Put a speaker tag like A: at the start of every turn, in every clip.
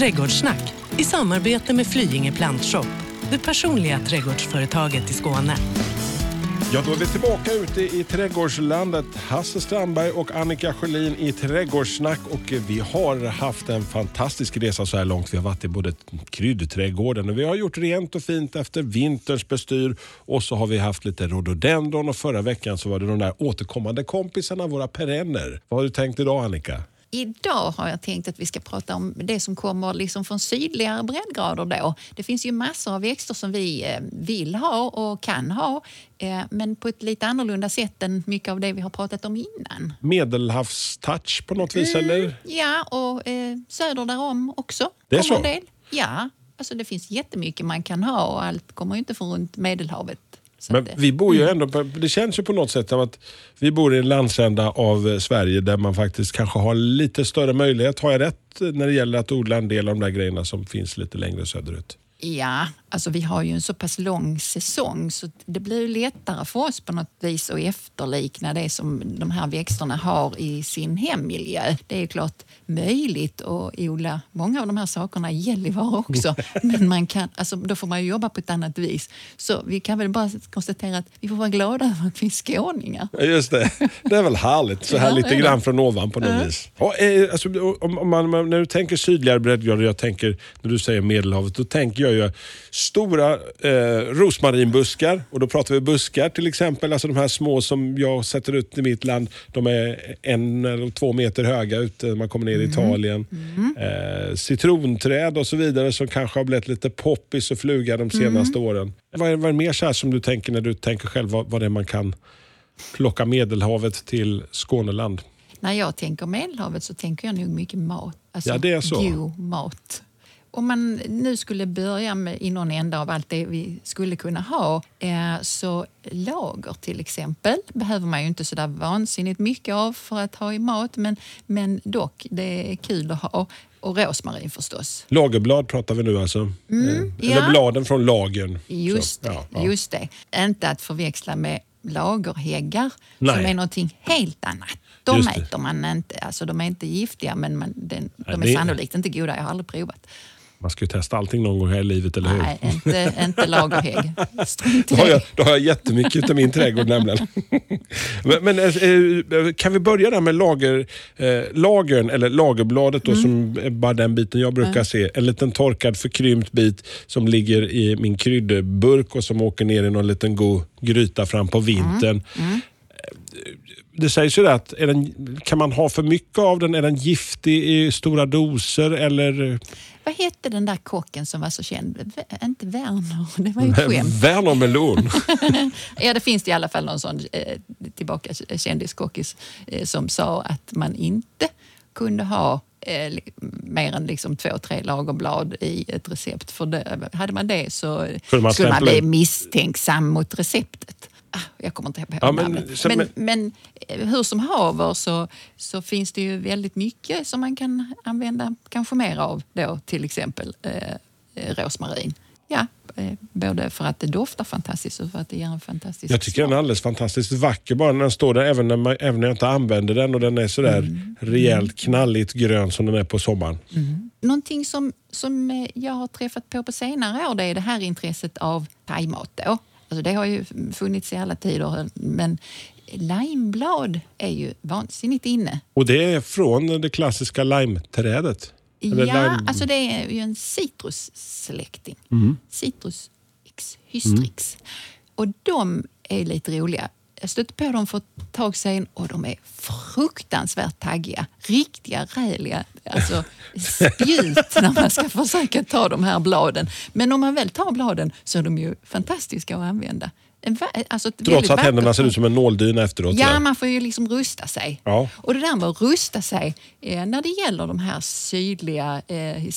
A: Trädgårdssnack i samarbete med Flyinge Plantshop, det personliga trädgårdsföretaget i Skåne.
B: Ja, då är vi tillbaka ute i trädgårdslandet. Hasse Strandberg och Annika Sjölin i Trädgårdssnack. Och vi har haft en fantastisk resa så här långt. Vi har varit i både kryddträdgården och vi har gjort rent och fint efter vinterns bestyr. Och så har vi haft lite rhododendron och förra veckan så var det de där återkommande kompisarna, våra perenner. Vad har du tänkt idag Annika?
C: Idag har jag tänkt att vi ska prata om det som kommer liksom från sydligare breddgrader. Då. Det finns ju massor av växter som vi eh, vill ha och kan ha eh, men på ett lite annorlunda sätt än mycket av det vi har pratat om innan.
B: Medelhavstouch på något vis mm, eller?
C: Ja, och eh, söder därom också.
B: Det är så? En
C: del. Ja, alltså det finns jättemycket man kan ha och allt kommer inte från runt Medelhavet.
B: Men vi bor ju mm. ändå, det känns ju på något sätt som att vi bor i en landsända av eh, Sverige där man faktiskt kanske har lite större möjlighet, har jag rätt, när det gäller att odla en del av de där grejerna som finns lite längre söderut?
C: Ja, alltså vi har ju en så pass lång säsong så det blir lättare för oss på något vis att efterlikna det som de här växterna har i sin hemmiljö. Det är ju klart möjligt att odla många av de här sakerna i Gällivare också. Men man kan, alltså, då får man jobba på ett annat vis. Så vi kan väl bara konstatera att vi får vara glada över att vi är skåningar.
B: Just det. Det är väl härligt. Så här ja, lite grann från ovan på något ja. vis. Och, eh, alltså, om man, när du tänker sydligare breddgrader, jag tänker när du säger Medelhavet, då tänker jag ju stora eh, rosmarinbuskar. Och då pratar vi buskar till exempel. Alltså de här små som jag sätter ut i mitt land. De är en eller två meter höga ute när man kommer ner i mm. Italien. Mm. Eh, citronträd och så vidare som kanske har blivit lite poppis och fluga de senaste mm. åren. Vad är, vad är det mer så som du tänker när du tänker själv vad, vad det är man kan plocka Medelhavet till Skåneland?
C: När jag tänker Medelhavet så tänker jag nog mycket mat.
B: Alltså ja, det är så.
C: god mat om man nu skulle börja med, i någon ända av allt det vi skulle kunna ha, eh, så lager till exempel behöver man ju inte så där vansinnigt mycket av för att ha i mat, men, men dock, det är kul att ha. Och rosmarin förstås.
B: Lagerblad pratar vi nu alltså? Mm, eh, eller ja. bladen från lagern?
C: Just det, ja, ja. just det. Inte att förväxla med lagerhäggar Nej. som är någonting helt annat. De äter man inte. Alltså, de är inte giftiga men man, den, de är det... sannolikt inte goda. Jag har aldrig provat.
B: Man ska ju testa allting någon gång här i livet, eller hur?
C: Nej, inte, inte lagerhägg.
B: då, har jag, då har jag jättemycket i min trädgård nämligen. men, men äh, kan vi börja där med lager, äh, lagern, eller lagerbladet då, mm. som är bara den biten jag brukar mm. se. En liten torkad förkrympt bit som ligger i min kryddburk och som åker ner i någon liten god gryta fram på vintern. Mm. Det sägs ju att den, kan man ha för mycket av den? Är den giftig i stora doser? Eller?
C: Vad hette den där kocken som var så känd? V inte Werner, det var ju skämt.
B: Werner Melon.
C: ja, det finns i alla fall någon sån eh, tillbaka kändiskockis eh, som sa att man inte kunde ha eh, mer än liksom två, tre lagerblad i ett recept. För det, hade man det så man skulle man bli misstänksam mot receptet. Ah, jag kommer inte ihåg ja, men, namnet. Men, men, men, eh, hur som haver så, så finns det ju väldigt mycket som man kan använda kanske mer av då, till exempel eh, eh rosmarin. Ja, eh, både för att det doftar fantastiskt och för att det ger en fantastisk
B: Jag tycker smak. den är alldeles fantastiskt vacker bara när den står där, även när, man, även när jag inte använder den och den är sådär mm. rejält knalligt grön som den är på sommaren.
C: Mm. Någonting som, som jag har träffat på på senare år det är det här intresset av thaimat. Då. Alltså det har ju funnits i alla tider, men limeblad är ju vansinnigt inne.
B: Och det är från det klassiska limeträdet?
C: Ja, lime... alltså det är ju en citrussläkting. Mm. Citrus X hystrix. Mm. Och de är lite roliga. Jag stötte på dem för ett tag sedan och de är fruktansvärt taggiga. Riktiga räliga alltså, spjut när man ska försöka ta de här bladen. Men om man väl tar bladen så är de ju fantastiska att använda.
B: Alltså Trots att händerna ser ut som en nåldyna efteråt?
C: Ja, man får ju liksom rusta sig. Ja. Och det där med att rusta sig, eh, när det gäller de här sydliga, eh, eh,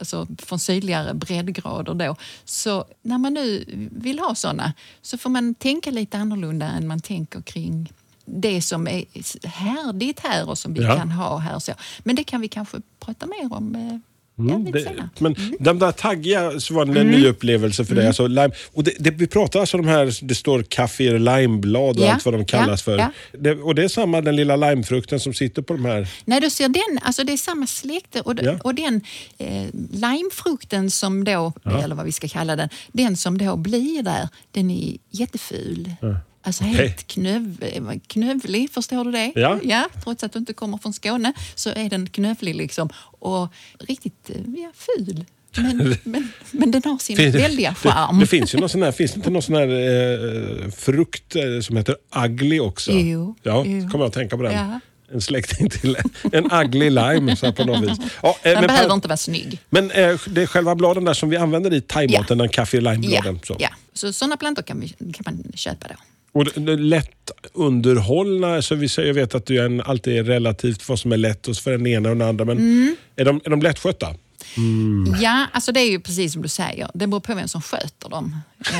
C: alltså från sydligare breddgrader då, så när man nu vill ha sådana så får man tänka lite annorlunda än man tänker kring det som är härdigt här och som vi ja. kan ha här. Så. Men det kan vi kanske prata mer om ja,
B: Mm, det, men de där taggiga så var det en ny upplevelse för dig.
C: Mm.
B: Alltså lime, och det, det, vi pratar alltså de här, det står kaffe limeblad och
C: Ja,
B: allt vad de kallas
C: ja,
B: för.
C: ja.
B: Det, och det är samma, den lilla limefrukten som sitter på de här.
C: Nej, du ser den, alltså det är samma släkte och, och den eh, limefrukten som då, eller vad vi ska kalla den, den som då blir där, den är jätteful. Alltså helt knöv, knövlig, förstår du det?
B: Ja.
C: Trots att du inte kommer från Skåne så är den knövlig liksom och riktigt eh, ja, ful. Men, men, men den har sin
B: Fin-
C: väldiga
B: Det,
C: charm.
B: det finns ju någon sån här, finns det inte någon sån här eh, frukt eh, som heter ugly också?
C: Jo,
B: Ja,
C: jo.
B: kommer jag att tänka på den.
C: Ja.
B: En släkting till en ugly lime så på något vis. Ja, eh,
C: Den
B: men
C: behöver inte vara snygg.
B: men eh, det är själva bladen där som vi använder i thaimaten, den kaffe
C: Ja,
B: limebladen. Så.
C: ja. Så sådana plantor kan, vi, kan man köpa då.
B: Och lätt underhållna, så vi säger, jag vet att du är en, alltid är relativt vad som är lätt för den ena och den andra, men
C: Mm.
B: är, de, är de lättskötta?
C: Ja, alltså det är ju precis som du säger. Det beror på vem som sköter dem.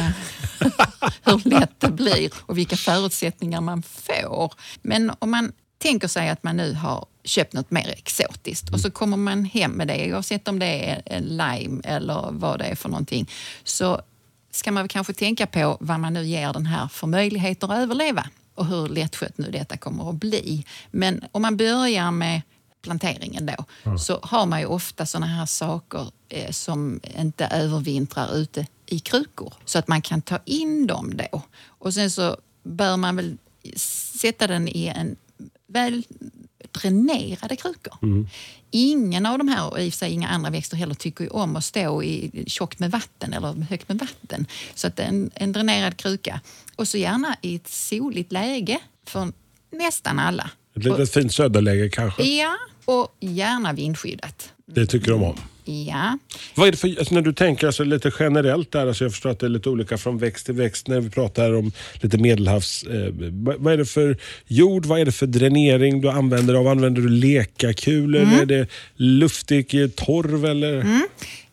C: Hur lätt det blir och vilka förutsättningar man får. Men om man tänker sig att man nu har köpt något mer exotiskt och så kommer man hem med det, oavsett om det är en lime eller vad det är för någonting, så ska man väl kanske tänka på vad man nu ger den här för möjligheter att överleva och hur lättskött nu detta kommer att bli. Men om man börjar med planteringen då, så har man ju ofta såna här saker eh, som inte övervintrar ute i krukor. Så att man kan ta in dem då. Och sen så bör man väl sätta den i en väl dränerade krukor. Ingen av de här, och i och för sig inga andra växter heller, tycker ju om att stå i tjockt med vatten eller högt med vatten. Så att en, en dränerad kruka. Och så gärna i ett soligt läge för nästan alla.
B: Ett litet fint söderläge kanske?
C: Ja, och gärna vindskyddat.
B: Det tycker de om.
C: Ja.
B: Vad är det för, alltså när du tänker alltså lite generellt där, alltså jag förstår att det är lite olika från växt till växt när vi pratar om lite medelhavs... Eh, vad, är det för jord, vad är det för dränering du använder av? Använder du lekakulor?
C: Mm.
B: Är det luftig eh, torv eller?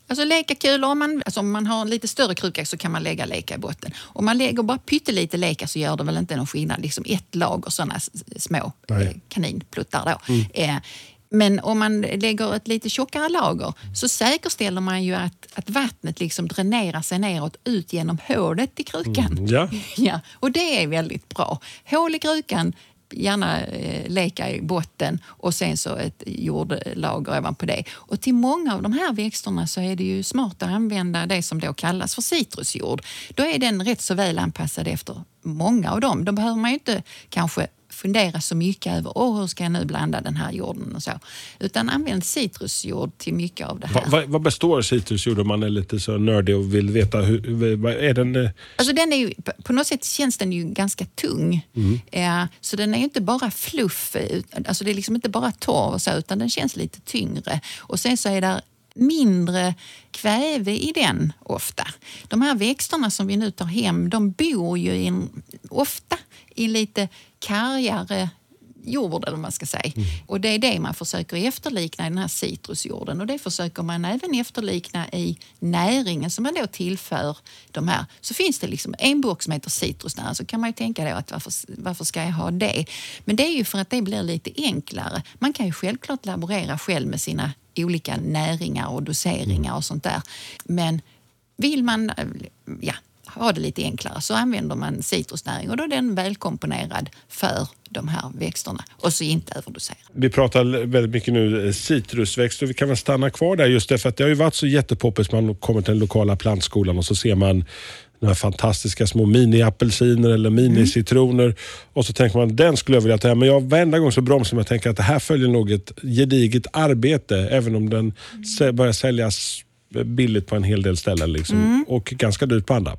C: Alltså lekakulor, om man, alltså om man har en lite större kruka så kan man lägga leka i botten. Om man lägger bara pyttelite leka så gör det väl inte någon skillnad. Liksom ett lager sådana små
B: Nej.
C: eh, kaninpluttar då. Eh, men om man lägger ett lite tjockare lager så säkerställer man ju att, att vattnet liksom dränerar sig neråt ut genom hålet i krukan.
B: Mm, ja.
C: Ja, och det är väldigt bra. Hål i krukan, gärna eh, leka i botten och sen så ett jordlager ovanpå det. Och till många av de här växterna så är det ju smart att använda det som då kallas för citrusjord. Då är den rätt så väl anpassad efter många av dem. Då behöver man ju inte kanske fundera så mycket över Åh, hur ska jag nu blanda den här jorden och så. Utan använd citrusjord till mycket av det här.
B: Va, va, vad består citrusjord om man är lite så nördig och vill veta hur, vad är den? eh,
C: Alltså den är ju, på något sätt känns den ju ganska tung. Eh, så den är ju inte bara fluff, alltså det är liksom inte bara torr och så, utan den känns lite tyngre. Och sen så är det mindre kväve i den ofta. De här växterna som vi nu tar hem, de bor ju i en, ofta i lite kargare jord eller vad man ska säga. Och det är det man försöker efterlikna i den här citrusjorden och det försöker man även efterlikna i näringen som man då tillför de här. Så finns det liksom en burk som heter citrusnäring så kan man ju tänka då att varför, varför ska jag ha det? Men det är ju för att det blir lite enklare. Man kan ju självklart laborera själv med sina olika näringar och doseringar och sånt där. Men vill man ja, ha det lite enklare så använder man citrusnäring och då är den välkomponerad för de här växterna och så inte överdosera.
B: Vi pratar väldigt mycket nu eh, citrusväxter. Vi kan väl stanna kvar där just därför att det har ju varit så jättepoppis. Man kommer till den lokala plantskolan och så ser man de här fantastiska små mini-apelsiner eller minicitroner. Och så tänker man den skulle jag vilja ta hem. Men jag, varenda gång så bromsar man och tänker att det här följer nog ett gediget arbete. Även om den sä- börjar säljas billigt på en hel del ställen. Liksom. Och ganska dyrt på andra.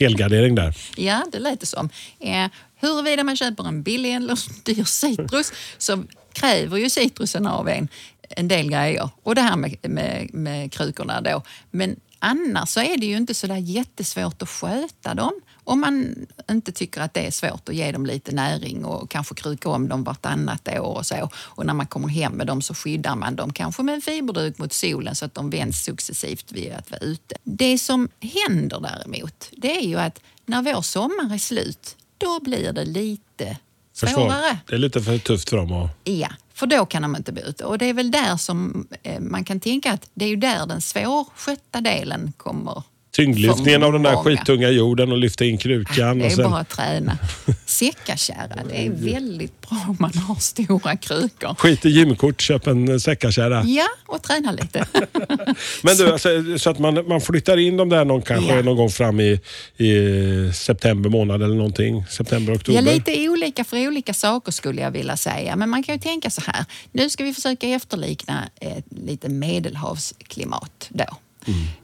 B: Helgardering där.
C: Ja, det lät det som. Eh, huruvida man köper en billig eller dyr citrus så kräver ju citrusen av en en del grejer. Och det här med, med, med krukorna då. Men annars så är det ju inte så där jättesvårt att sköta dem. Om man inte tycker att det är svårt att ge dem lite näring och kanske kruka om dem vartannat år och så. Och när man kommer hem med dem så skyddar man dem kanske med en fiberduk mot solen så att de vänds successivt vid att vara ute. Det som händer däremot, det är ju att när vår sommar är slut, då blir det lite svårare.
B: Det är lite för tufft för dem. Och...
C: Ja, för då kan de inte bo ute. Och det är väl där som eh, man kan tänka att det är ju där den svårskötta delen kommer
B: Tyngdlyftningen av den där skittunga jorden och lyfta in krukan.
C: Det är
B: sen,
C: bara att träna. Säckakärra, det är väldigt bra om man har stora krukor.
B: Skit i gymkort, köp en säckakärra.
C: Ja, och träna lite.
B: Men du, alltså, så att man, man flyttar in dem där någon, kanske
C: Ja.
B: någon gång fram i, i september månad eller någonting. September, oktober.
C: Ja, lite olika för olika saker skulle jag vilja säga. Men man kan ju tänka så här. Nu ska vi försöka efterlikna ett lite medelhavsklimat då.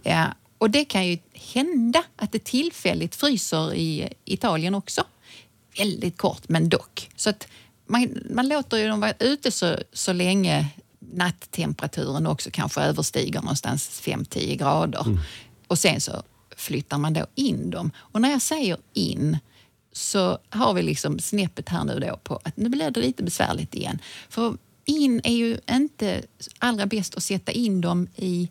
C: Ja, och det kan ju hända att det tillfälligt fryser i Italien också. Väldigt kort, men dock. Så att man, man låter ju dem vara ute så, så länge nattemperaturen också kanske överstiger någonstans 5-10 grader. Och sen så flyttar man då in dem. Och när jag säger in så har vi liksom snäppet här nu då på att nu blir det lite besvärligt igen. För in är ju inte allra bäst att sätta in dem i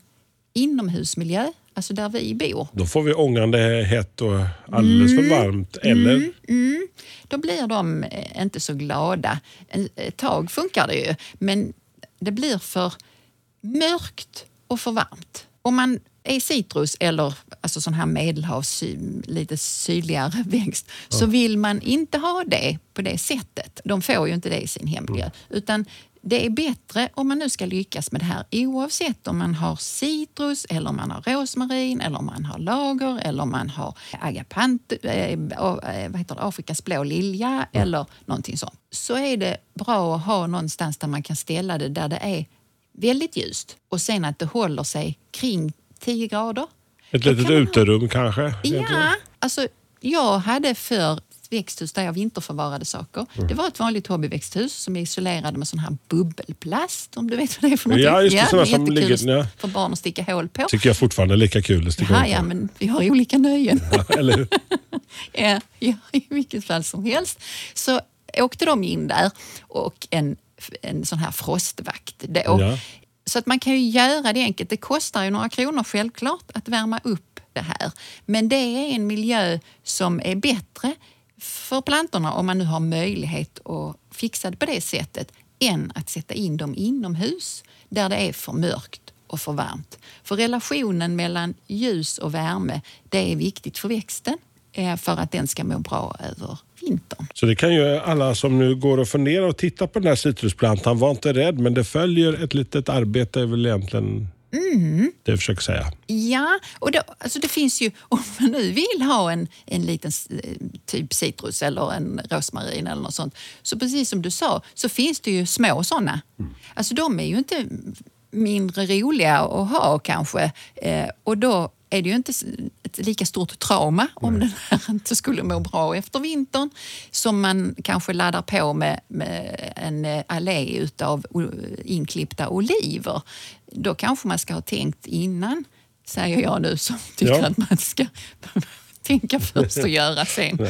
C: inomhusmiljö, alltså där vi bor.
B: Då får vi ångande hett och alldeles
C: Mm.
B: för varmt. Eller?
C: Då blir de eh, inte så glada. Ett tag funkar det ju, men det blir för mörkt och för varmt. Om man är citrus eller alltså sån här medelhavs, lite sydligare växt så vill man inte ha det på det sättet. De får ju inte det i sin hemmiljö. Utan det är bättre om man nu ska lyckas med det här oavsett om man har citrus eller om man har rosmarin eller om man har lager eller om man har agapant, eh, vad heter det, Afrikas blå lilja eller någonting sånt. Så är det bra att ha någonstans där man kan ställa det där det är väldigt ljust och sen att det håller sig kring 10 grader.
B: Ett litet
C: kan man ha-
B: uterum kanske? egentligen.
C: Ja, alltså jag hade för växthus där jag vinterförvarade saker.
B: Mm.
C: Det var ett vanligt hobbyväxthus som är isolerade med sån här bubbelplast, om du vet vad det är för något.
B: Ja, just det, såna
C: är
B: som ligger- ja.
C: för barn att sticka hål på.
B: Tycker jag fortfarande är lika kul att sticka
C: Ja,
B: hål på.
C: ja, men vi har olika nöjen.
B: Eller hur?
C: Ja, ja, i vilket fall som helst. Så åkte de in där och en, en sån här frostvakt då.
B: Ja.
C: Så att man kan ju göra det enkelt. Det kostar ju några kronor självklart att värma upp det här. Men det är en miljö som är bättre för plantorna om man nu har möjlighet att fixa det på det sättet än att sätta in dem inomhus där det är för mörkt och för varmt. För relationen mellan ljus och värme, det är viktigt för växten eh, för att den ska må bra över vintern.
B: Så det kan ju alla som nu går och funderar och tittar på den här citrusplantan, var inte rädd, men det följer ett litet arbete är väl egentligen
C: Mm.
B: det jag försöker säga.
C: Ja, och då, alltså det finns ju, om man nu vill ha en, en liten eh, typ citrus eller en rosmarin eller något sånt, så precis som du sa så finns det ju små sådana. Alltså de är ju inte mindre roliga att ha kanske eh, och då är det ju inte ett lika stort trauma om den här inte skulle må bra efter vintern som man kanske laddar på med, med en eh, allé utav inklippta oliver. Då kanske man ska ha tänkt innan, säger jag nu som tycker
B: Ja.
C: att man ska tänka först och göra sen.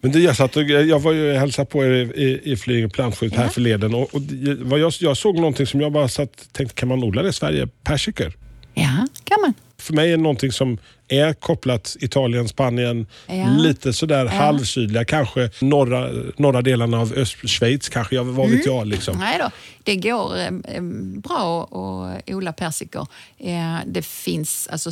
B: Men det, jag, satt och, jag var ju hälsade på er i, i, Flyinge plantskydd här
C: Ja.
B: förleden och, och det- vad jag, jag såg någonting som jag bara satt, tänkte, kan man odla det i Sverige? Persikor.
C: Ja, kan man.
B: För mig är någonting som är kopplat Italien, Spanien,
C: Ja.
B: lite sådär halvsydliga, kanske norra, norra delarna av Östschweiz kanske, jag, vad
C: Mm.
B: vet jag. Liksom.
C: Nej då, det går eh, eh, bra att odla persikor. Eh, det finns, alltså,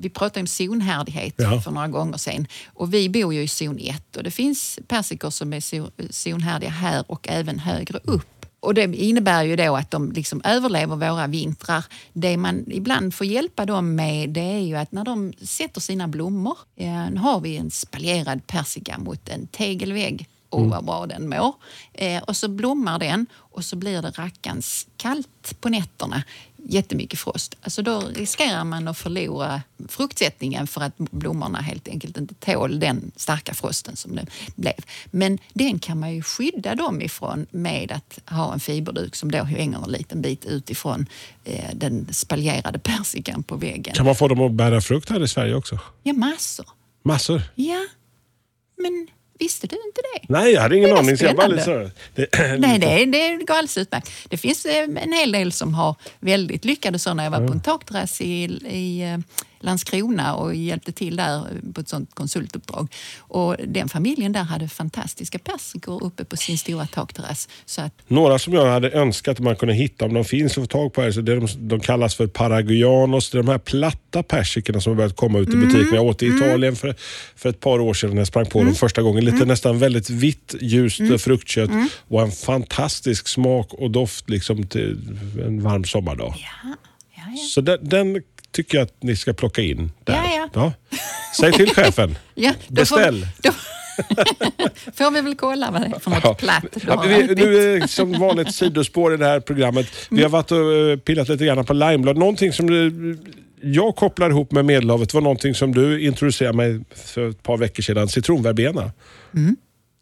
C: vi pratade om zonhärdighet
B: Ja.
C: för några gånger sedan och vi bor ju i zon 1 och det finns persikor som är zo- zonhärdiga här och även högre upp. Och det innebär ju då att de liksom överlever våra vintrar. Det man ibland får hjälpa dem med det är ju att när de sätter sina blommor, eh, nu har vi en spaljerad persika mot en tegelvägg och vad bra den mår. Eh, och så blommar den och så blir det rackans kallt på nätterna. Jättemycket frost. Alltså då riskerar man att förlora fruktsättningen för att blommorna helt enkelt inte tål den starka frosten som det blev. Men den kan man ju skydda dem ifrån med att ha en fiberduk som då hänger en liten bit utifrån eh, den spaljerade persikan på väggen.
B: Kan man få dem att bära frukt här i Sverige också?
C: Ja, massor.
B: Massor.
C: Ja, men visste du inte det?
B: Nej, jag hade ingen
C: Det
B: aning. Så jag bara sådär. Det,
C: Nej, det, det går alldeles utmärkt. Det finns eh, en hel del som har väldigt lyckade sådana. Jag var på en takterrass i, i, eh, Landskrona och hjälpte till där på ett sånt konsultuppdrag. Och den familjen där hade fantastiska persikor uppe på sin stora takterrass. Så att,
B: Några som jag hade önskat att man kunde hitta, om de finns att få tag på här, så det de, de kallas för paraguanos. Det är de här platta persikorna som har börjat komma ut i butikerna. Jag åt i Italien för, för ett par år sedan när jag sprang på dem första gången. Lite nästan väldigt vitt, ljust fruktkött och en fantastisk smak och doft liksom till en varm sommardag.
C: ja, ja, ja.
B: Så den, den tycker jag att ni ska plocka in där.
C: Ja, ja.
B: Säg till chefen.
C: Ja,
B: Beställ.
C: Får, då får vi väl kolla vad det är för något
B: Ja.
C: platt
B: Ja, vi, nu är som vanligt sidospår i det här programmet. Vi har varit och eh, pillat lite grann på limeblad. Någonting som du, jag kopplar ihop med Medelhavet var någonting som du introducerade mig för ett par veckor sedan. Citronverbena.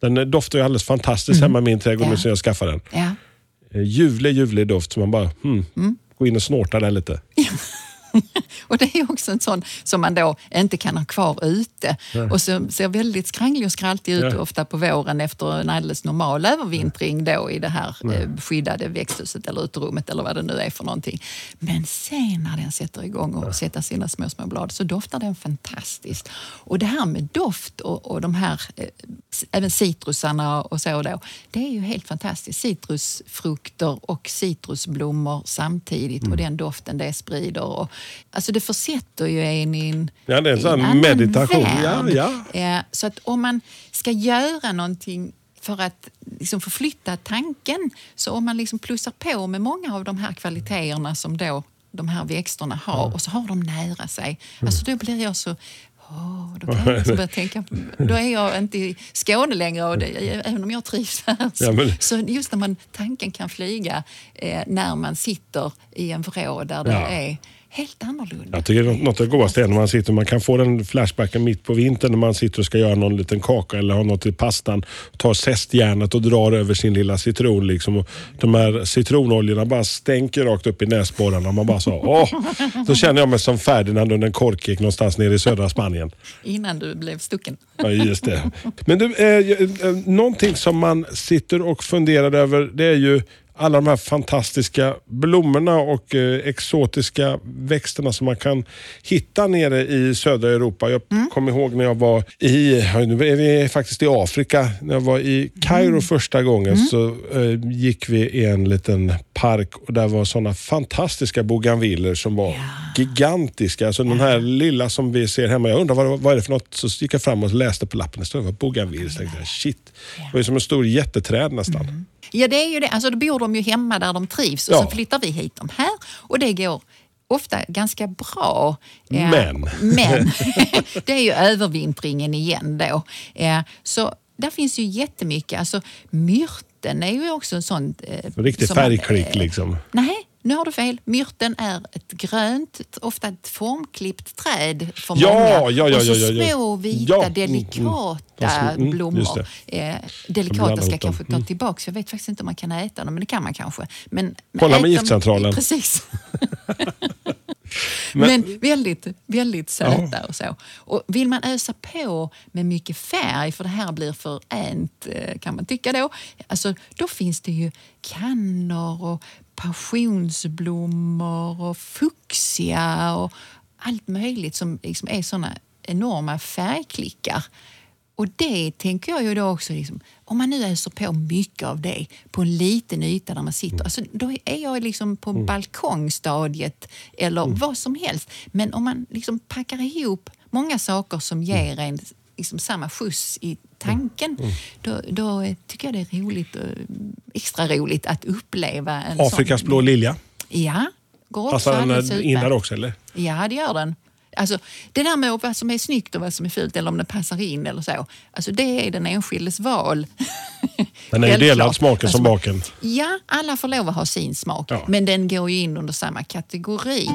B: Den eh, doftar ju alldeles fantastiskt hemma i min trädgård
C: Ja.
B: nu sen jag skaffade den.
C: Ja.
B: Eh, Ljuvlig, ljuvlig doft som man bara, hmm, gå in och snorta den lite.
C: Och det är också en sån som man då inte kan ha kvar ute och som ser väldigt skranglig och skraltig ut
B: Ja.
C: ofta på våren efter en alldeles normal övervintring då i det här eh, skyddade växthuset eller uterummet eller vad det nu är för någonting. Men sen när den sätter igång och sätter sina små, små blad så doftar den fantastiskt. Och det här med doft och, och de här, eh, även citrusarna och så då, det är ju helt fantastiskt. Citrusfrukter och citrusblommor samtidigt och den doften det sprider. Och, alltså det försätter ju en i en,
B: Ja, det är en sån meditation.
C: värld.
B: Ja,
C: Eh, Så att om man ska göra någonting för att liksom förflytta tanken, så om man liksom plussar på med många av de här kvaliteterna som då de här växterna har och så har de nära sig. Alltså då blir jag så Åh, då kan jag börja tänka, då är jag inte i Skåne längre, och det, även om jag trivs här. Så,
B: Ja, men-
C: så just när man, tanken kan flyga eh, när man sitter i en vrå där det
B: Ja.
C: är helt annorlunda.
B: Jag tycker det är något av det godaste är när man sitter, man kan få den flashbacken mitt på vintern när man sitter och ska göra någon liten kaka eller ha något i pastan. Tar zestjärnet och drar över sin lilla citron. Liksom. Och de här citronoljorna bara stänker rakt upp i näsborrarna. Man bara så, åh! Då känner jag mig som Ferdinand under en korkek någonstans nere i södra Spanien.
C: Innan du blev stucken.
B: Ja, just det. Men du, eh, eh, någonting som man sitter och funderar över det är ju alla de här fantastiska blommorna och eh, exotiska växterna som man kan hitta nere i södra Europa. Jag kommer ihåg när jag var i, ja, nu är vi faktiskt i Afrika, när jag var i Kairo första gången så eh, gick vi i en liten park och där var sådana fantastiska bougainviller som var gigantiska. Alltså den här lilla som vi ser hemma. Jag undrar vad, vad är det för något? Så gick jag fram och läste på lappen. Det stod bougainville. Så tänkte jag, shit, det var ju som en stor jätteträd nästan.
C: Ja, det är ju det. Alltså, då bor de ju hemma där de trivs och
B: Ja.
C: så flyttar vi hit dem här och det går ofta ganska bra. Eh,
B: Men.
C: men det är ju övervintringen igen då. Eh, Så där finns ju jättemycket. Alltså, myrten är ju också en sån... eh,
B: Riktig färgklick liksom.
C: Nej, nu har du fel. Myrten är ett grönt, ofta ett formklippt träd för
B: Ja,
C: många.
B: ja, ja,
C: och så
B: ja, ja.
C: små, vita,
B: Ja, mm, mm.
C: delikata
B: De små- mm, just
C: blommor. Eh,
B: De
C: delikata ska jag kanske ta tillbaka. Jag vet faktiskt inte om man kan äta dem, men det kan man kanske. Men,
B: Kolla med giftcentralen.
C: Precis.
B: Men-
C: Men, väldigt, väldigt söta och så. Och vill man ösa på med mycket färg, för det här blir för änt eh, kan man tycka då, alltså, då finns det ju kannor och passionsblommor och fuchsia och allt möjligt som liksom är såna enorma färgklickar. Och det tänker jag ju då också, liksom, om man nu öser på mycket av det på en liten yta där man sitter, alltså, då är jag liksom på balkongstadiet eller vad som helst. Men om man liksom packar ihop många saker som ger en liksom samma skjuts i tanken, då, då eh, tycker jag det är roligt, eh, extra roligt att uppleva en
B: Afrikas
C: sån...
B: blå lilja.
C: Ja, går också
B: Passar den in där också eller?
C: Ja, det gör den. Alltså, det där med vad som är snyggt och vad som är fult eller om det passar in eller så. Alltså, det är den enskildes val.
B: Den är ju delad smaken som
C: Alltså,
B: baken.
C: Ja, alla får lov att ha sin smak.
B: Ja.
C: Men den går ju in under samma kategori.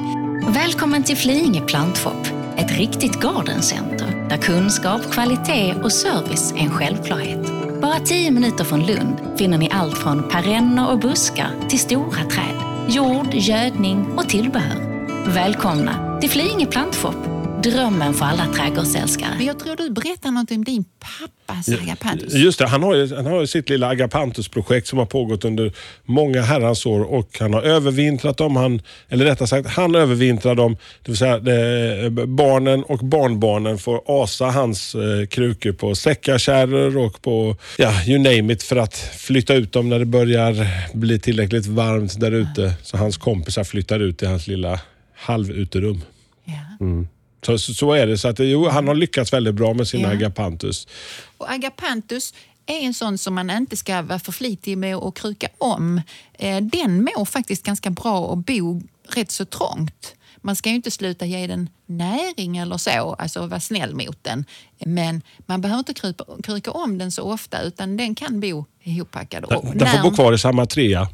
D: Välkommen till Flyinge plantshop, ett riktigt gardencenter där kunskap, kvalitet och service är en självklarhet. Bara tio minuter från Lund finner ni allt från perenner och buskar till stora träd, jord, gödning och tillbehör. Välkomna till Flyinge plantshop, Drömmen för alla trädgårdsälskare.
C: Men jag tror du berättar något om din pappas agapantus.
B: Just det, han har ju, han har ju sitt lilla Agapantus-projekt som har pågått under många herrans år och han har övervintrat dem. Han, eller rättare sagt, han övervintrar dem. Det vill säga det, barnen och barnbarnen får asa hans eh, krukor på säckakärror och på, ja, you name it för att flytta ut dem när det börjar bli tillräckligt varmt där ute. Så hans kompisar flyttar ut i hans lilla halvuterum.
C: Ja.
B: Så, så, så är det. Så att, jo, han har lyckats väldigt bra med sina
C: Ja.
B: Agapantus.
C: Och agapantus är en sån som man inte ska vara för flitig med att kruka om. Eh, Den mår faktiskt ganska bra att bo rätt så trångt. Man ska ju inte sluta ge den näring eller så, alltså vara snäll mot den. Men man behöver inte krypa, kruka om den så ofta utan den kan bo ihoppackad. Och
B: Den får bo kvar i samma trea.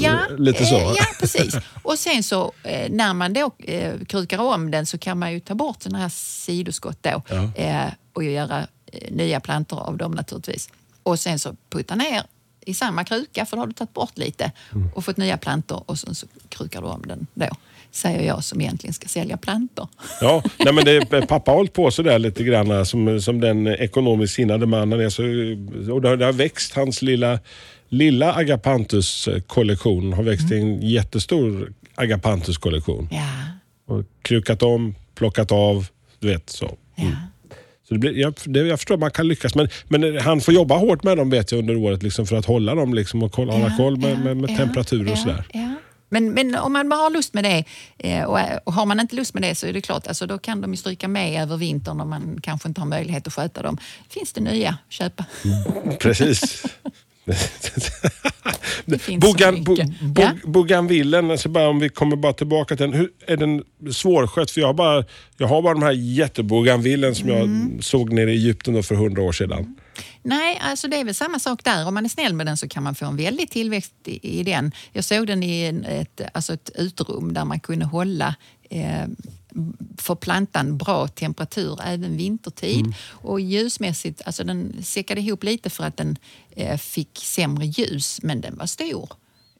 C: Ja,
B: lite så.
C: eh, ja, precis. Och sen så eh, när man då eh, krukar om den så kan man ju ta bort sådana här sidoskott då
B: Ja.
C: eh, och göra nya plantor av dem naturligtvis. Och sen så putta ner i samma kruka för då har du tagit bort lite
B: Mm.
C: och fått nya plantor och sen så krukar du om den då. Säger jag som egentligen ska sälja plantor.
B: Ja, nej men det, pappa har hållit på sådär lite grann som, som den ekonomiskt sinnade mannen är. Så, och det, har, det har växt, hans lilla, lilla Agapantus-kollektion har växt till en jättestor Agapantus-kollektion.
C: Ja,
B: Och krukat om, plockat av, du vet så.
C: ja.
B: Så det blir, jag, det, jag förstår att man kan lyckas, men, men han får jobba hårt med dem vet jag under året liksom, för att hålla dem liksom, och kolla, hålla
C: Ja,
B: koll med, med, med
C: ja,
B: temperatur och sådär.
C: Men, men om man bara har lust med det eh, och, och har man inte lust med det så är det klart, alltså, då kan de ju stryka med över vintern om man kanske inte har möjlighet att sköta dem. Finns det nya köpa?
B: Precis.
C: Finns så
B: Bogan, bo, bo,
C: Ja.
B: Alltså bara om vi kommer bara tillbaka till den. Hur, är den svårskött? För jag har bara, jag har bara de här jättebougainvillen som
C: Mm.
B: jag såg nere i Egypten för hundra år sedan.
C: Nej, alltså det är väl samma sak där. Om man är snäll med den så kan man få en väldig tillväxt i, i den. Jag såg den i en, ett, alltså ett uterum där man kunde hålla eh, för plantan bra temperatur även vintertid. Och ljusmässigt, alltså den säckade ihop lite för att den eh, fick sämre ljus, men den var stor.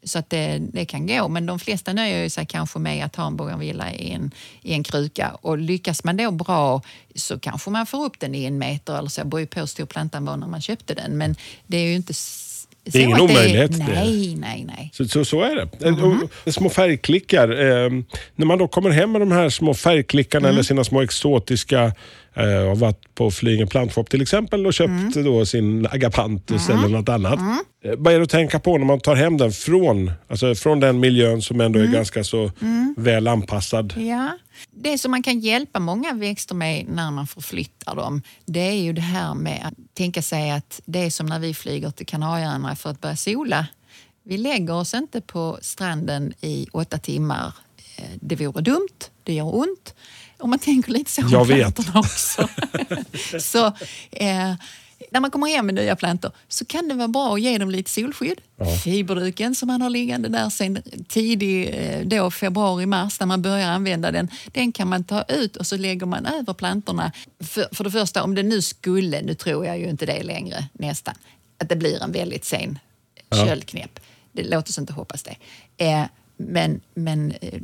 C: Så att det, det kan gå. Men de flesta nöjer sig kanske med att ha en bougainvillea i en, i en kruka. Och lyckas man då bra så kanske man får upp den i en meter eller så. Det beror ju på hur stor plantan var när man köpte den. Men det är ju inte s- så
B: ingen omöjlighet, det.
C: Nej, nej, nej.
B: Så, så, så är det. Och små färgklickar. Eh, när man då kommer hem med de här små färgklickarna
C: Mm.
B: eller sina små exotiska, eh, har varit på Flyinge plantshop till exempel och köpt
C: Mm.
B: då sin agapantus eller något annat. Eh, vad är det att tänka på när man tar hem den från, alltså från den miljön som ändå
C: Mm.
B: är ganska så väl anpassad?
C: Ja. Det som man kan hjälpa många växter med när man förflyttar dem, det är ju det här med att tänka sig att det är som när vi flyger till Kanarieöarna för att börja sola. Vi lägger oss inte på stranden i åtta timmar. Eh, Det vore dumt, det gör ont. Om man tänker lite så om
B: Jag vet.
C: plantorna också. så, eh, när man kommer hem med nya plantor så kan det vara bra att ge dem lite solskydd. Fiberduken som man har liggande där sen tidig eh, då, februari, mars när man börjar använda den, den kan man ta ut och så lägger man över plantorna. För, för det första, om det nu skulle, nu tror jag ju inte det längre nästan, att det blir en väldigt sen köldknäpp. Det, låt oss inte hoppas det. Eh, men men eh,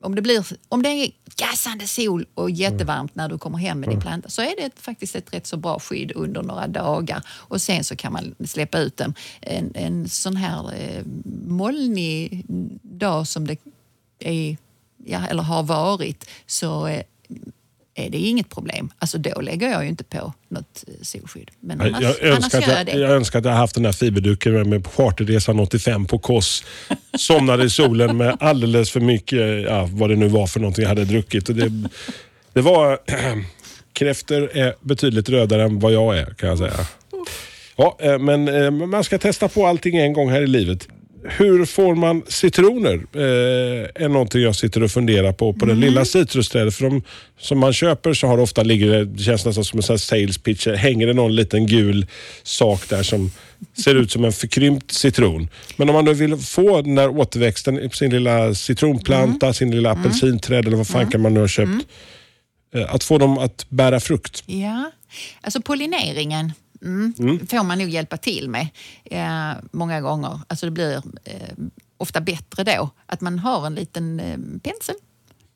C: om det, blir, om det är gassande sol och jättevarmt när du kommer hem med din planta så är det faktiskt ett rätt så bra skydd under några dagar. Och sen så kan man släppa ut den. En, en sån här eh, molnig dag som det är, ja, eller har varit så eh, är det inget problem. Alltså då lägger jag ju inte på något eh, solskydd. Men annars,
B: Jag,
C: annars
B: önskar att
C: gör
B: jag,
C: det.
B: jag önskar att jag haft den här fiberduken med, med på charterresan 85 på Kos. Somnade i solen med alldeles för mycket, ja, vad det nu var för någonting jag hade druckit. Det, det var... Kräftor är betydligt rödare än vad jag är kan jag säga. Ja, eh, men eh, man ska testa på allting en gång här i livet. Hur får man citroner? Eh, är någonting jag sitter och funderar på på
C: Mm.
B: det lilla citrusträdet. För de som man köper så har det ofta ligger det, känns nästan som en sån sales pitch. Hänger det någon liten gul sak där som ser ut som en förkrympt citron. Men om man nu vill få den där återväxten på sin lilla citronplanta,
C: Mm.
B: sin lilla apelsinträd eller vad fan kan man nu ha köpt. Eh, Att få dem att bära frukt.
C: Ja, alltså pollineringen mm, får man nog hjälpa till med eh, många gånger. Alltså det blir eh, ofta bättre då att man har en liten eh, pensel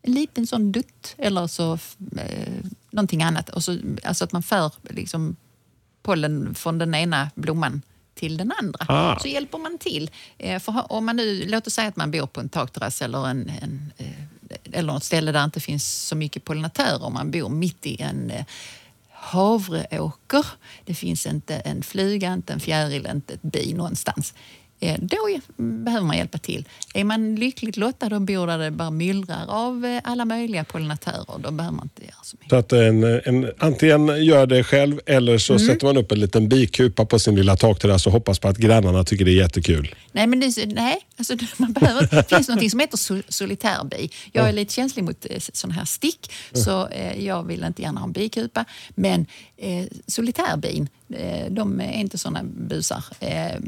C: en liten sån dutt eller så eh, någonting annat. Och så, alltså att man för liksom, pollen från den ena blomman till den andra.
B: Ah.
C: Så hjälper man till. Eh, för om man nu, låt oss säga att man bor på en takterrass eller, en, en, eh, eller något ställe där det inte finns så mycket pollinatörer. Man bor mitt i en eh, havreåker. Det finns inte en fluga, inte en fjäril, inte ett bi någonstans. Eh, då behöver man hjälpa till. Är man lyckligt lottad och bor där det bara myllrar av eh, alla möjliga pollinatörer, då behöver man inte göra så mycket.
B: Så att en, en, antingen gör det själv eller så
C: Mm.
B: sätter man upp en liten bikupa på sin lilla takterrass och hoppas på att grannarna tycker det är jättekul.
C: Nej, men det, nej alltså, man behöver, det finns något som heter sol, solitärbi. Jag är lite känslig mot eh, sådana här stick, så eh, jag vill inte gärna ha en bikupa. Men eh, solitärbin, eh, de är inte sådana busar. Eh,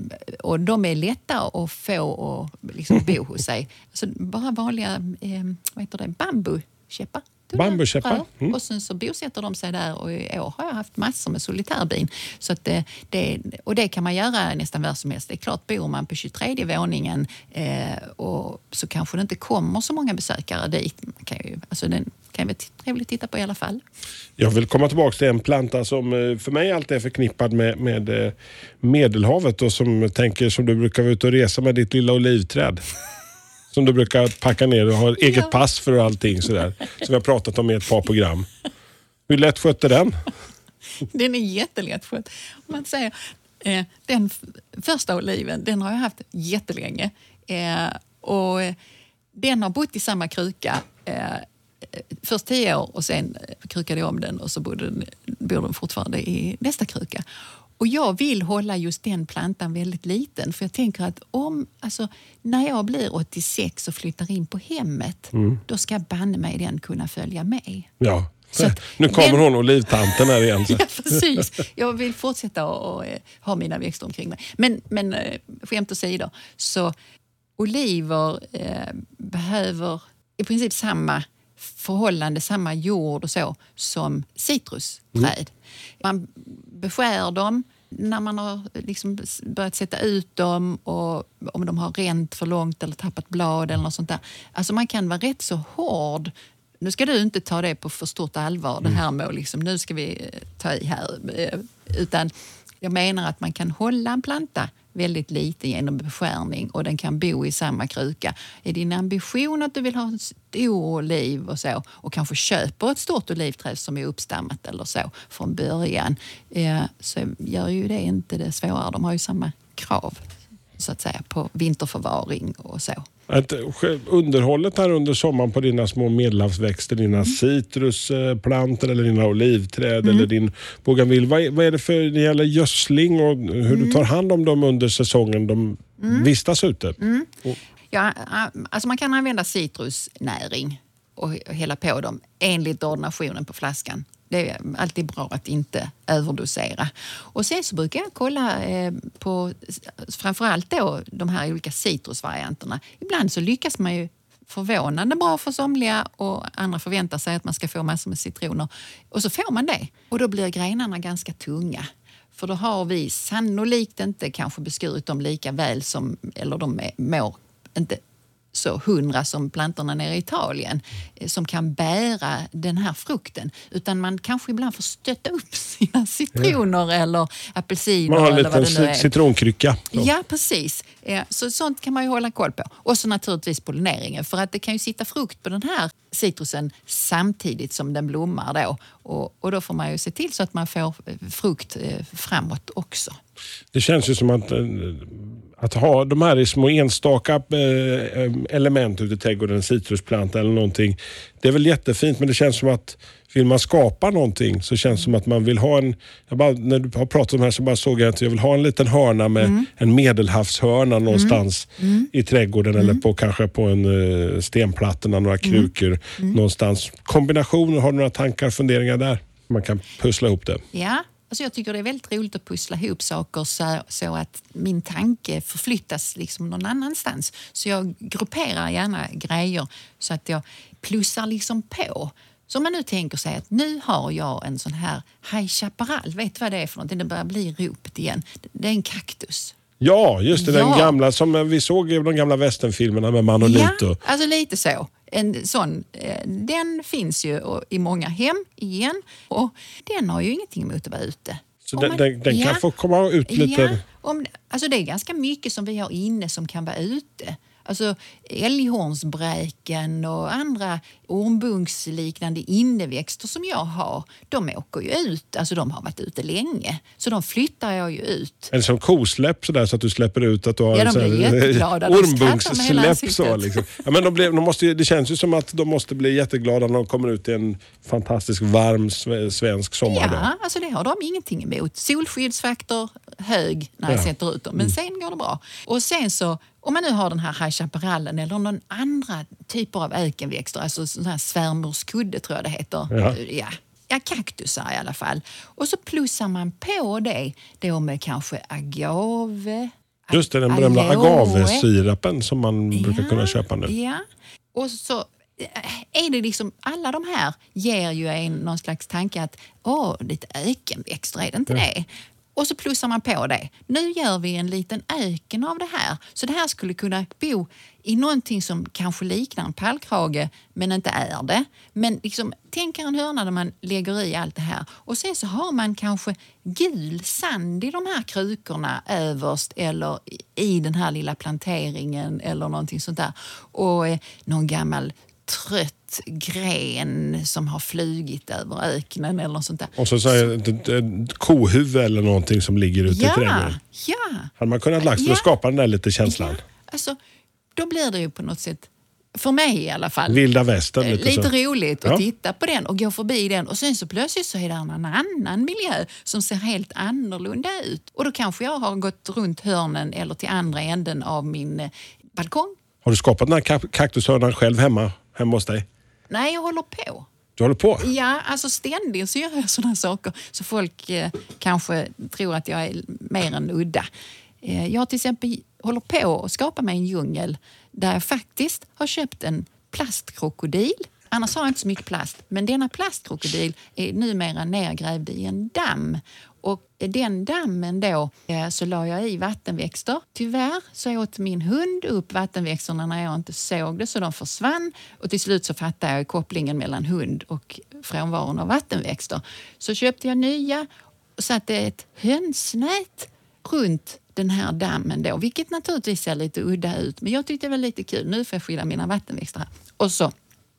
C: och de är lätta att få och liksom bo hos sig. Alltså, bara vanliga eh, vad heter det, bambukäppar.
B: Bambukäppar, mm.
C: Och sen så bosätter de sig där och i år har jag haft massor med solitärbin. Så att det, det, och det kan man göra nästan var som helst. Det är klart, bor man på 23 våningen eh, och så kanske det inte kommer så många besökare dit. Man kan ju, alltså den kan vara trevligt att titta på i alla fall.
B: Jag vill komma tillbaka till en planta som eh, för mig alltid är förknippad med, med eh, Medelhavet och som, tänker, som du brukar vara ute och resa med ditt lilla olivträd. Som du brukar packa ner och ha eget pass för och allting sådär. Som vi har pratat om i ett par program. Hur lätt skötte den?
C: Den är jättelätt skött. Man säger, eh, den första oliven den har jag haft jättelänge. Eh, och den har bott i samma kruka eh, först tio år och sen eh, krukade jag om den och så bor den, bor den fortfarande i nästa kruka. Och jag vill hålla just den plantan väldigt liten för jag tänker att om, alltså, när jag blir 86 och flyttar in på hemmet, då ska banne mig den kunna följa med.
B: Ja.
C: Att
B: nu kommer
C: den-
B: hon olivtanten här igen.
C: Ja, precis. Jag vill fortsätta och, och, eh, ha mina växter omkring mig. Men, men eh, skämt åsido, så oliver eh, behöver i princip samma förhållande, samma jord och så som citrusträd. Man beskär dem när man har liksom börjat sätta ut dem och om de har ränt för långt eller tappat blad eller något sånt där. Alltså man kan vara rätt så hård nu ska du inte ta det på för stort allvar, det här med att liksom, nu ska vi eh, ta i här. eh, Utan jag menar att man kan hålla en planta väldigt lite genom beskärning och den kan bo i samma kruka. Är din ambition att du vill ha en stor oliv och så och kanske köper ett stort olivträd som är uppstammat eller så från början eh, så gör ju det inte det svårare. De har ju samma krav så att säga på vinterförvaring och så.
B: Att, underhållet här under sommaren på dina små medelhavsväxter, dina
C: Mm.
B: citrusplantor eller dina olivträd eller din bougainville. Vad är, vad är det för, det gäller gödsling och hur
C: Mm.
B: du tar hand om dem under säsongen de vistas ute?
C: Mm.
B: Och,
C: Ja, alltså man kan använda citrusnäring och hälla på dem enligt ordinationen på flaskan. Det är alltid bra att inte överdosera. Och sen så brukar jag kolla eh, på framförallt då de här olika citrusvarianterna. Ibland så lyckas man ju förvånande bra för somliga och andra förväntar sig att man ska få massor med citroner. Och så får man det. Och då blir grenarna ganska tunga. För då har vi sannolikt inte kanske beskurit dem lika väl som, eller de mår inte så hundra som plantorna nere i Italien eh, som kan bära den här frukten. Utan man kanske ibland får stötta upp sina citroner eller apelsiner
B: man har en liten citronkrycka.
C: Ja, precis. Så sånt kan man ju hålla koll på. Och så naturligtvis pollineringen. För att det kan ju sitta frukt på den här citrusen samtidigt som den blommar då. Och, och då får man ju se till så att man får eh, frukt eh, framåt också.
B: Det känns ju som att, eh, att ha de här i små enstaka element ute i trädgården, en citrusplanta eller någonting. Det är väl jättefint men det känns som att vill man skapa någonting så känns det som att man vill ha en... Jag bara, när du har pratat om det här så bara såg jag att jag vill ha en liten hörna med en medelhavshörna någonstans i trädgården eller på kanske på en uh, stenplattorna, några krukor någonstans. Kombinationer, har du några tankar funderingar där? Man kan pussla ihop det.
C: Ja, alltså jag tycker det är väldigt roligt att pussla ihop saker så, så att min tanke förflyttas liksom någon annanstans. Så jag grupperar gärna grejer så att jag plussar liksom på. Så om man nu tänker sig att nu har jag en sån här High Chaparral, vet du vad det är för någonting? Det börjar bli ropet igen. Det är en kaktus.
B: Ja, just det. Den
C: Ja.
B: gamla som vi såg i de gamla westernfilmerna med Manolito.
C: Ja, alltså lite så. En sån, eh, den finns ju i många hem igen och den har ju ingenting emot att vara ute.
B: Så den,
C: man-
B: den, den kan
C: ja.
B: få komma ut lite...
C: Ja, om, alltså det är ganska mycket som vi har inne som kan vara ute. Alltså älghornsbräken och andra ormbunksliknande inneväxter som jag har, de åker ju ut. Alltså de har varit ute länge, så de flyttar jag ju ut.
B: Eller som kosläpp sådär så att du släpper ut att du har
C: Ja, de blir jätteglada.
B: Så,
C: ansiktet.
B: liksom. ja, men de blev, de måste, ju- det känns ju som att de måste bli jätteglada när de kommer ut i en fantastisk varm sve- svensk sommardag.
C: Ja, alltså det har de ingenting emot. Solskyddsfaktor hög när jag
B: Ja.
C: sätter ut dem, men sen går det bra. Och sen så, om man nu har den här High Chaparrallen eller någon andra typer av ökenväxter, alltså sån här svärmorskudde tror jag det heter.
B: Ja.
C: Ja. Ja, kaktusar i alla fall. Och så plussar man på det då med kanske agave,
B: Just det, den berömda agavesirapen som man brukar kunna köpa nu.
C: Ja, och så eh, är det liksom, alla de här ger ju en någon slags tanke att åh, lite ökenväxter, är det inte det? Och så plussar man på det. Nu gör vi en liten öken av det här. Så det här skulle kunna bo i någonting som kanske liknar en pallkrage, men inte är det. Men liksom, tänk er en hörna där man lägger i allt det här. Och sen så har man kanske gul sand i de här krukorna överst eller i- den här lilla planteringen eller någonting sånt där. Och eh, någon gammal trött gren som har flugit över öknen eller sånt där.
B: Och så, så här, ett, ett, ett kohuvud eller någonting som ligger ute i
C: Ja,
B: trädgården.
C: ja.
B: Hade man kunnat lagt för
C: Ja.
B: att skapa den där lite känslan.
C: Ja, alltså, då blir det ju på något sätt, för mig i alla fall,
B: Vilda västern. Lite,
C: lite roligt att
B: Ja.
C: titta på den och gå förbi den och sen så plötsligt så är det en annan miljö som ser helt annorlunda ut. Och då kanske jag har gått runt hörnen eller till andra änden av min eh, balkong.
B: Har du skapat den här kak- kaktushörnan själv hemma, hemma hos dig?
C: Nej, jag håller på.
B: Du håller på?
C: Ja, alltså ständigt så gör jag sådana saker så folk eh, kanske tror att jag är mer än udda. Eh, jag till exempel håller på att skapa mig en djungel där jag faktiskt har köpt en plastkrokodil. Annars har jag inte så mycket plast, men denna plastkrokodil är numera nergrävd i en damm. Och den dammen då eh, så la jag i vattenväxter. Tyvärr så åt min hund upp vattenväxterna när jag inte såg det så de försvann. Och till slut så fattade jag kopplingen mellan hund och frånvaron av vattenväxter. Så köpte jag nya och satte ett hönsnät runt den här dammen då, vilket naturligtvis ser lite udda ut. Men jag tyckte det var lite kul. Nu får jag skydda mina vattenväxter här. Och så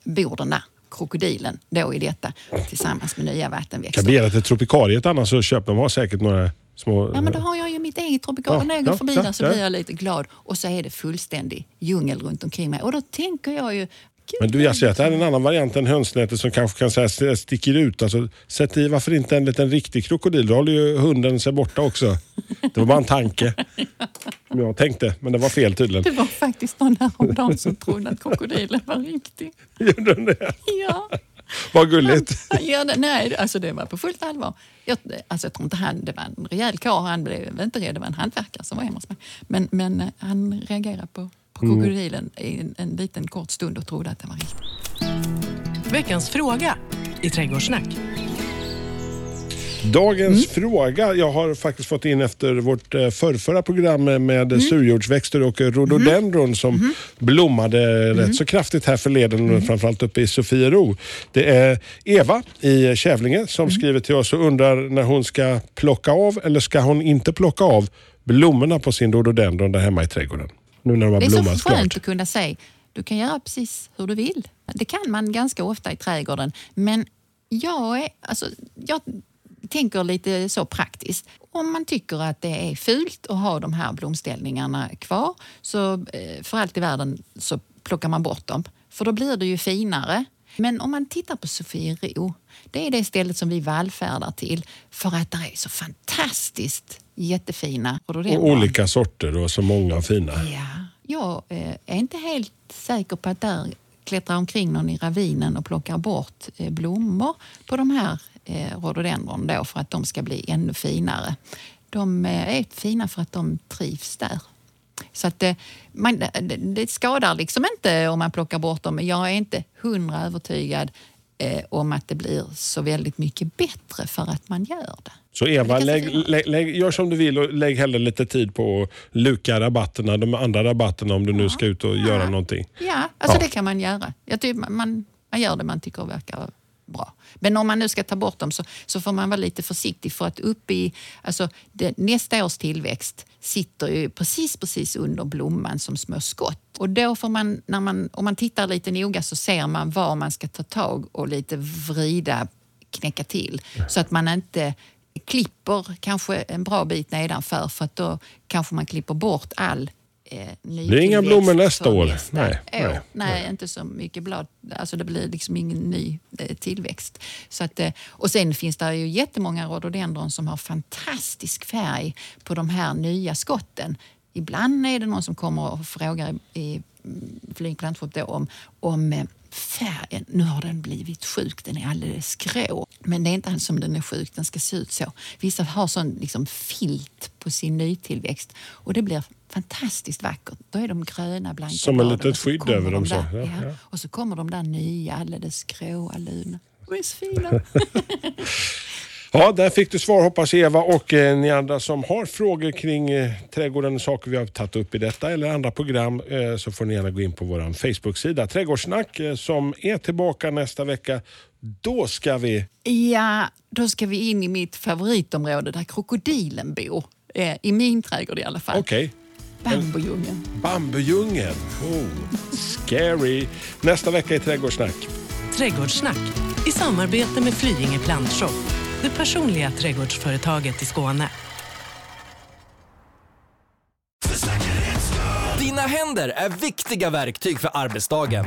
C: bor den där krokodilen då i detta tillsammans med nya
B: kan
C: vattenväxter.
B: begära till tropikariet annars så köper de har säkert några små...
C: Ja, men då har jag ju mitt eget tropikal.
B: Ja,
C: När jag går
B: ja,
C: förbi
B: ja,
C: där så blir jag lite glad. Och så är det fullständig djungel runt omkring mig. Och då tänker jag ju... Gud,
B: Men du, jag ser att det här är en annan variant än hönsnätet som kanske kan säga st- sticker ut. Alltså, sätt i varför inte en liten riktig krokodil? Då håller ju hunden sig borta också. Det var bara en tanke. Som jag tänkte, men det var fel tydligen.
C: Det var faktiskt någon häromdagen som trodde att krokodilen var riktig.
B: Gjorde den det?
C: Ja.
B: Vad gulligt.
C: Han gör det, nej, alltså det var på fullt allvar. Jag, alltså jag tror inte han, det var en rejäl karl, han blev inte rädd, det var en hantverkare som var hemma hos mig. Men, men eh, han reagerade på, på
B: Mm.
C: krokodilen i en, en liten kort stund och trodde att det var riktigt.
A: Veckans fråga i Trädgårdssnack.
B: Dagens fråga. Jag har faktiskt fått in efter vårt eh, förrförra program med, med surjordsväxter och rhododendron som blommade rätt så kraftigt här förleden, framförallt uppe i Sofiero. Det är Eva i Kävlinge som skriver till oss och undrar när hon ska plocka av eller ska hon inte plocka av blommorna på sin rhododendron där hemma i trädgården. Nu när de har
C: Det är
B: blommat
C: så skönt att kunna säga, du kan göra precis hur du vill. Det kan man ganska ofta i trädgården. Men jag, är, alltså, jag tänker lite så praktiskt. Om man tycker att det är fult att ha de här blomställningarna kvar, så eh, för allt i världen så plockar man bort dem. För då blir det ju finare. Men om man tittar på Sofiero, det är det stället som vi vallfärdar till för att det är så fantastiskt jättefina
B: Och
C: rhododendron.
B: olika sorter och så många fina.
C: Ja, jag eh, är inte helt säker på att där klättrar omkring någon i ravinen och plockar bort eh, blommor på de här eh, rhododendron då för att de ska bli ännu finare. De är fina för att de trivs där. Så att, eh, man, det, det skadar liksom inte om man plockar bort dem. Jag är inte hundra övertygad eh, om att det blir så väldigt mycket bättre för att man gör det.
B: Så Eva, lägg, lägg, lägg, gör som du vill och lägg hellre lite tid på att luka rabatterna, de andra rabatterna om du nu ska ut och göra någonting.
C: Ja, alltså
B: Ja.
C: det kan man göra. Jag tycker man- man, man gör det man tycker verkar bra. Men om man nu ska ta bort dem så, så får man vara lite försiktig för att upp i, alltså det, nästa års tillväxt sitter ju precis, precis under blomman som små skott. Och då får man, när man, om man tittar lite noga så ser man var man ska ta tag och lite vrida, knäcka till. Så att man inte klipper kanske en bra bit nedanför för att då kanske man klipper bort all eh,
B: blir inga blommor nästa år.
C: nästa
B: Nej,
C: år.
B: nej,
C: Nej, inte så mycket blad. Alltså det blir liksom ingen ny eh, tillväxt. Så att, eh, och sen finns det ju jättemånga rhododendron som har fantastisk färg på de här nya skotten. Ibland är det någon som kommer och frågar i, i flygplantshop då om, om eh, färgen. Nu har den blivit sjuk, den är alldeles grå. Men det är inte alls som den är sjuk, den ska se ut så. Vissa har sån liksom filt på sin nytillväxt och det blir fantastiskt vackert. Då är de gröna, blanka
B: Som ett litet
C: så
B: skydd över
C: de
B: dem så.
C: där,
B: Ja,
C: ja.
B: ja.
C: Och så kommer de där nya, alldeles gråa luna. De är så fina.
B: Ja, där fick du svar hoppas Eva och eh, ni andra som har frågor kring eh, trädgården och saker vi har tagit upp i detta eller andra program eh, så får ni gärna gå in på vår Facebook-sida Trädgårdssnack eh, som är tillbaka nästa vecka. Då ska vi...
C: Ja, då ska vi in i mitt favoritområde där krokodilen bor. Eh, I min trädgård i alla fall.
B: Okej,
C: Bambudjungeln.
B: bambudjungeln. Oh, scary. Nästa vecka i Trädgårdssnack.
A: Trädgårdssnack i samarbete med Flyinge Plantshop, det personliga trädgårdsföretaget i Skåne.
E: Dina händer är viktiga verktyg för arbetsdagen.